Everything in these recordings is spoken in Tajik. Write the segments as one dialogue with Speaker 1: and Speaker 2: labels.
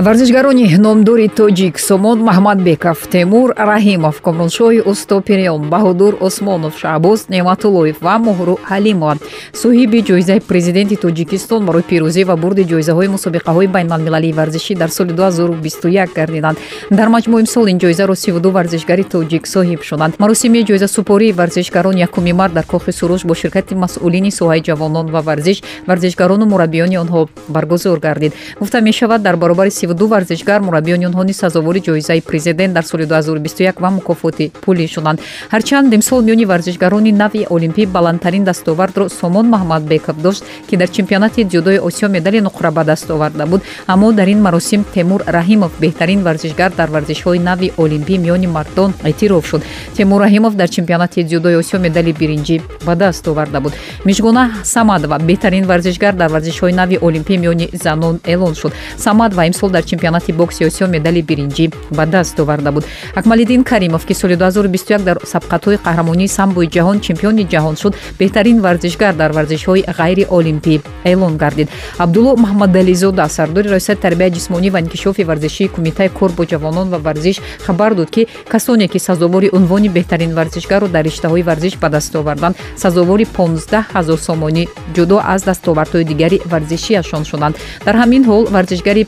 Speaker 1: варзишгарони номдори тоҷик сомон маҳмадбеков темур раҳимов комроншоҳи устопирион баҳодур осмонов шаҳбоз неъматуллоев ва моҳру ҳалимова. Соҳиби ҷоизаи президенти тоҷикистон барои пирӯзӣ ва бурди ҷоизаҳои мусобиқаҳои байналмилалии варзишӣ дар соли 2021 гардиданд. Дар маҷмӯъ имсол ин ҷоизаро 32 варзишгари тоҷик соҳиб шуданд маросими ҷоизасупории варзишгарон якуми март дар кохи суруш бо ширкати масъулини соҳаи ҷавонон ва варзиш варзишгарону мураббиёни онҳо баргузор гардид. Гуфта мешавад дар баробари ду варзишгар мураббиёни онҳо низ сазовори ҷоизаи президент дар соли 2021 ва мукофоти пулӣ шуданд. Ҳарчанд имсол миёни варзишгарони нави олимпӣ баландтарин дастовардро сомон маҳмадбеков дошт ки дар чемпионати ҷудои осиё медали нуқра ба даст оварда буд. Аммо дар ин маросим темур раҳимов беҳтарин варзишгар дар варзишҳои нави олимпӣ миёни мардон эътироф шуд. Темур раҳимов дар чемпионати ҷудои осиё медали биринҷӣ ба даст оварда буд. Мишгуна самадова беҳтарин варзишгар дар варзишҳои нави олимпӣ миёни занон эълон шуд. Самадова имсол дар чемпионати бокси осиё медали биринҷӣ ба даст оварда буд. Акмалиддин каримов ки соли 2021 дар сабқатҳои қаҳрамонии самбои ҷаҳон чемпиони ҷаҳон шуд беҳтарин варзишгар дар варзишҳои ғайриолимпӣ эълон гардид. Абдулло маҳмадализода сардори раисати тарбияи ҷисмонӣ ва инкишофи варзишии кумитаи кор бо ҷавонон ва варзиш хабар дод ки касоне ки сазовори унвони беҳтарин варзишгарро дар риштаҳои варзиш ба даст оварданд сазовори 15 ҳазор сомонӣ ҷудо аз дастовардҳои дигари варзишиашон шуданд. Дар ҳамин ҳол варзишгари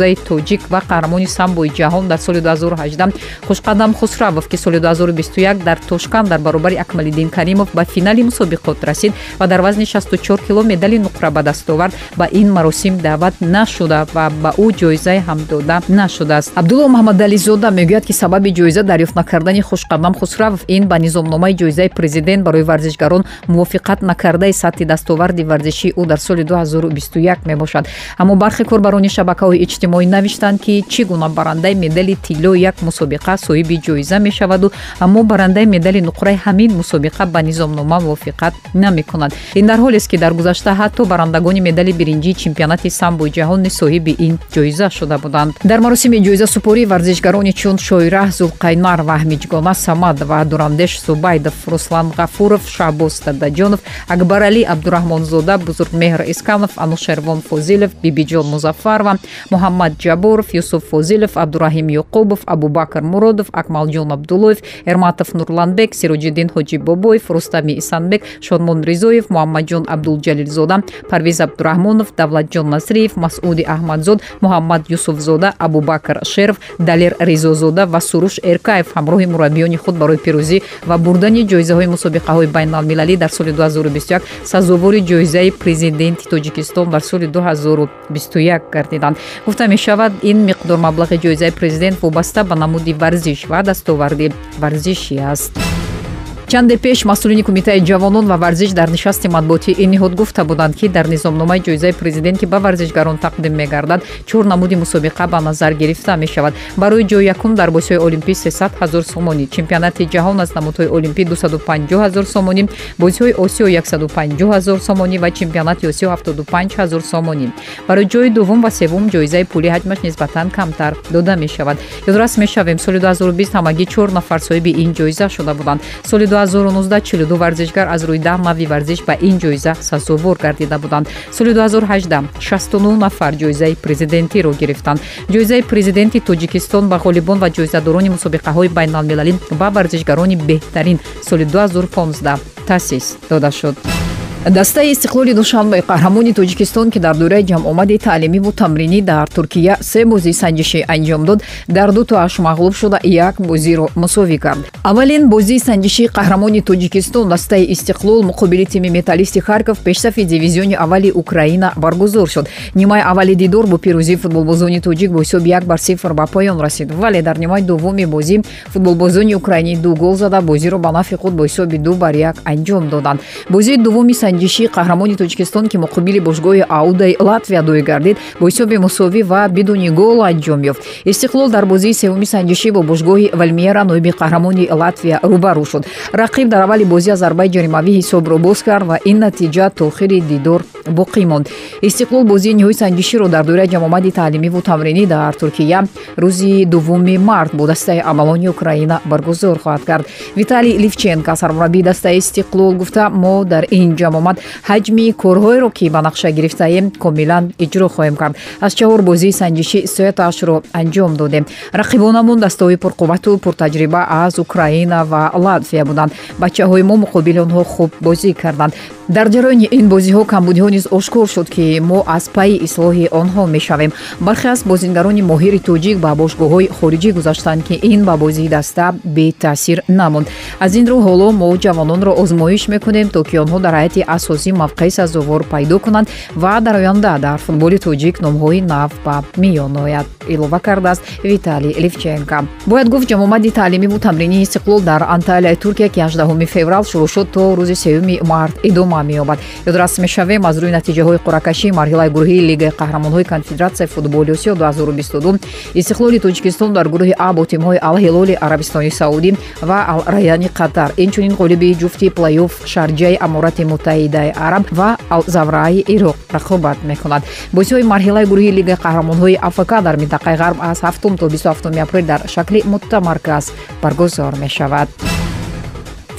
Speaker 1: пуровозаи тоҷик ва қаҳрамони самбои ҷаҳон дар соли 2018 хушқадам хусравов ки соли 2021 дар тошкан дар баробари акмалиддин каримов ба финали мусобиқот расид ва дар вазни 64 кило медали нуқра ба даст овард ба ин маросим даъват нашуда ва ба ӯ ҷоизае ҳам дода нашудааст. Абдулло маҳмадализода мегӯяд ки сабаби ҷоиза дарёфт накардани хушқадам хусравов ин ба низомномаи ҷоизаи президент барои варзишгарон мувофиқат накардаи сатҳи дастоварди варзишии ӯ дар соли 2021 мебошад. Аммо бархе корбарони шабакаҳои иҷтимоӣ навиштанд ки чӣ гуна барандаи медали тиллои як мусобиқа соҳиби ҷоиза мешаваду. Аммо барандаи медали нуқраи ҳамин мусобиқа ба низомнома мувофиқат намекунад. Ин дар ҳолест ки дар гузашта ҳатто барандагони медали биринҷии чемпионати самбои ҷаҳон низ соҳиби ин ҷоиза шуда буданд. Дар маросими ҷоизасупории варзишгарони чун шоира зулқайнар ваҳмиҷгона самадова дурандеш зубайдов руслан ғафуров шаҳбоз тадаҷонов акбаралӣ абдураҳмонзода бузургмеҳр искамов анушервон фозилов бибиҷон музаффарова муҳаммад ҷаборов юсуф фозилов абдураҳим юқубов абубакр муродов акмалҷон абдуллоев эрматов нурланбек сироҷиддин ҳоҷибобоев рустами исанбек шодмон ризоев муҳаммадҷон абдулҷалилзода парвиз абдураҳмонов давлатҷон насриев масъуди аҳмадзод муҳаммад юсуфзода абубакр шеров далер ризозода ва суруш эркаев ҳамроҳи мураббиёни худ барои пирӯзӣ ва бурдани ҷоизаҳои мусобиқаҳои байналмилалӣ дар соли 2021 сазовори ҷоизаи президенти тоҷикистон дар соли 2021 гардиданд. Гуфта мешавад ин миқдор маблағи ҷоизаи президент вобаста ба намуди варзиш ва дастоварди варзишӣ аст чанде пеш масъулини кумитаи ҷавонон ва варзиш дар нишасти матбуотии ин ниҳод гуфта буданд ки дар низомномаи ҷоизаи президент ки ба варзишгарон тақдим мегардад чор намуди мусобиқа ба назар гирифта мешавад. Барои ҷои якум дар бозиҳои олимпӣ 300 ҳазор сомонӣ. Чемпионати ҷаҳон аз намудҳои олимпӣ 250 ҳазор сомонӣ бозиҳои осиё 150 ҳазор сомонӣ ва чемпионати осиё 75 ҳазор сомонӣ. Барои ҷои дуввум ва севум ҷоизаи пулӣ ҳаҷмаш нисбатан камтар дода мешавад. Ёдрас мешавем соли 2020 ҳамагӣ чор нафар соҳиби ин ҷоиза шуда буданд. Соли 2019 42 варзишгар аз рӯи даҳ нави варзиш ба ин ҷоиза сазовор гардида буданд. Соли 2018 69 нафар ҷоизаи президентиро гирифтанд. Ҷоизаи президенти тоҷикистон ба ғолибон ва ҷоизадорони мусобиқаҳои байналмилалӣ ба варзишгарони беҳтарин соли 2015 таъсис дода шуд дастаи истиқлоли душанбе қаҳрамони тоҷикистон ки дар дораи ҷамъомади таълимиву тамринӣ дар туркия се бозии санҷишӣ анҷом дод дар ду тоаш мағлуб шуда як бозиро мусовӣ кард. Аввалин бозии санҷишии қаҳрамони тоҷикистон дастаи истиқлол муқобили тими металлисти харков пешсафи дивизиони аввали украина баргузор шуд нимаи аввали дидор бо пирӯзии футболбозони тоҷик бо ҳисоби як бар сифр ба поён расид. Вале дар нимаи дуввуми бозӣ футболбозони украинӣ ду гол зада бозиро ба нафи худ бо ҳисоби ду бар як анҷом доданд. Бозии дуввуми санҷишӣ қаҳрамони тоҷикистон ки муқобили бошгоҳи аудаи латвия дӯй гардид бо ҳисоби мусовӣ ва бидуни гол анҷом ёфт. Истиқлол дар бозии севуми санҷишӣ бо бошгоҳи валмиера ноиби қаҳрамони латвия рӯбарӯ шуд. Рақиб дар аввали бозӣ аз зарбаи ҷаримавӣ ҳисобро боз кард ва ин натиҷа то охири дидор боқӣ монд. Истиқлол бозии ниҳои санҷиширо дар доираи ҷамомади таълимиву тамринӣ дар туркия рӯзи дуввуми март бо дастаи амалони украина баргузор хоҳад кард. Виталий ливченко сармураббии дастаи истиқлол гуфта мо дар ин ҷамомат ҳаҷми корҳоеро ки ба нақша гирифтаем комилан иҷро хоҳем кард. аз чаҳор бозии санҷишӣ сояташро анҷом додем. рақибонамон дастаҳои пурқуввату пуртаҷриба аз украина ва латвия буданд. бачаҳои мо муқобили онҳо хуб бозӣ карданд. дар ҷарони ин бозиҳо камбудиҳо низ ошкор шуд ки мо аз пайи ислоҳи онҳо мешавем. бархе аз бозингарони моҳири тоҷик ба бошгоҳҳои хориҷӣ гузаштанд ки ин ба бозии даста бетаъсир намонд аз ин рӯ ҳоло мо ҷавононро озмоиш мекунем то ки онҳо дар ҳайати асосӣ мавқеи сазовор пайдо кунанд ва дар оянда дар футболи тоҷик номҳои нав ба миён ояд. Илова кардааст виталий ливченко бояд гуфт ҷамомади таълимиву тамринии истиқлол дар анталияи туркия ки 18 феврал шурӯъ шуд то рӯзи сеюми март идома меёбад. Ёдрас мешавем аз рӯи натиҷаҳои қуръакашии марҳилаи гурӯҳии лигаи қаҳрамонҳои конфедератсияи футболи осиё 2022 истиқлоли тоҷикистон дар гурӯҳи а бо тимҳои алҳилоли арабистони саудӣ ва алраяни қатар инчунин ғолиби ҷуфти плейоф шарҷаи аморати муттаҳидаи араб ва алзавраи ироқ рақобат мекунад. Бозиҳои марҳилаи гурӯҳии лигаи қаҳрамонҳои афк дар минтақаи ғарб аз 7 то 27 апрел дар шакли муттамарказ баргузор мешавад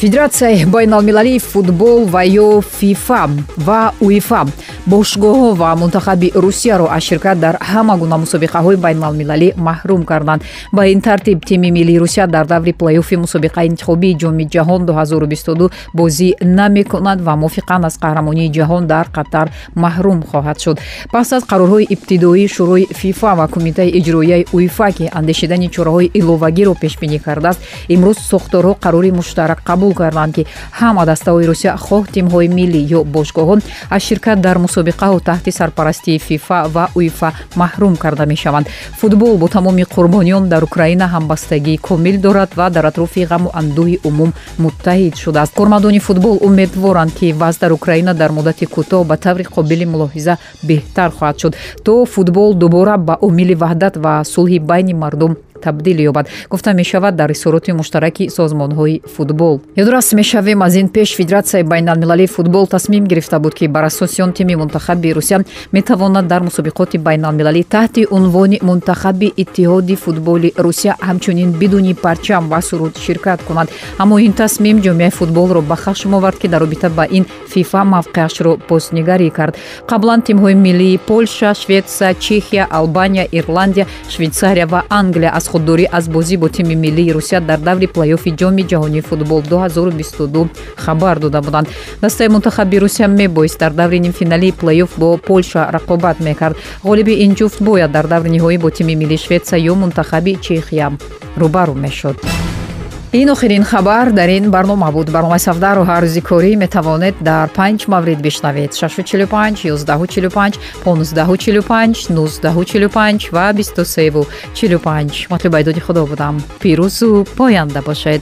Speaker 1: федератсияи байналмилалии футбол ва ё фифа ва уифа бошгоҳҳо ва мунтахаби русияро аз ширкат дар ҳама гуна мусобиқаҳои байналмилалӣ маҳрум карданд. Ба ин тартиб тими миллии русия дар даври плейоффи мусобиқаи интихобии ҷоми ҷаҳон 2022 бозӣ намекунад ва мувофиқан аз қаҳрамонии ҷаҳон дар қатар маҳрум хоҳад шуд. Пас аз қарорҳои ибтидоии шӯрои фифа ва кумитаи иҷроияи уифа ки андешидани чораҳои иловагиро пешбинӣ кардааст имрӯз сохторҳо қарори муштарак қабул қабул карданд ки ҳама дастаҳои русия хоҳ тимҳои миллӣ ё бошгоҳҳо аз ширкат дар мусобиқаҳо таҳти сарпарастии фифа ва уифа маҳрум карда мешаванд. Футбол бо тамоми қурбониён дар украина ҳамбастагии комил дорад ва дар атрофи ғаму андӯҳи умум муттаҳид шудааст. Кормандони футбол умедворанд ки вазъ дар украина дар муддати кӯтоҳ ба таври қобили мулоҳиза беҳтар хоҳад шуд. То футбол дубора ба омили ваҳдат ва сулҳи байни мардум табдил ёбад. Гуфта мешавад дар изҳороти муштараки созмонҳои футбол. Ёдрас мешавем аз ин пеш федератсияи байналмилалии футбол тасмим гирифта буд ки бар асоси он тими мунтахаби русия метавонад дар мусобиқоти байналмилалӣ таҳти унвони мунтахаби иттиҳоди футболи русия ҳамчунин бидуни парчам ва суруд ширкат кунад. Аммо ин тасмим ҷомеаи футболро ба хашм овард ки дар робита ба ин фифа мавқеашро бознигарӣ кард. Қаблан тимҳои миллии полша шветсия чехия албания ирландия швейтсария ва англия аз худдорӣ аз бозӣ бо тими миллии русия дар даври плейоффи ҷоми ҷаҳонии футбол 2022 хабар дода буданд. Дастаи мунтахаби русия мебоист дар даври нимфиналии плейофф бо полша рақобат мекард. Ғолиби ин ҷуфт бояд дар даври ниҳоӣ бо тими миллии шветсия ё мунтахаби чехия рӯбарӯ мешуд ин охирин хабар дар ин барнома буд. Барномаи савдаро ҳар рӯзи корӣ метавонед дар панҷ маврид бишнавед. 645 145 1545 1945 ва 2345 матлуби айдоди худо будам. Пирӯзу поянда бошед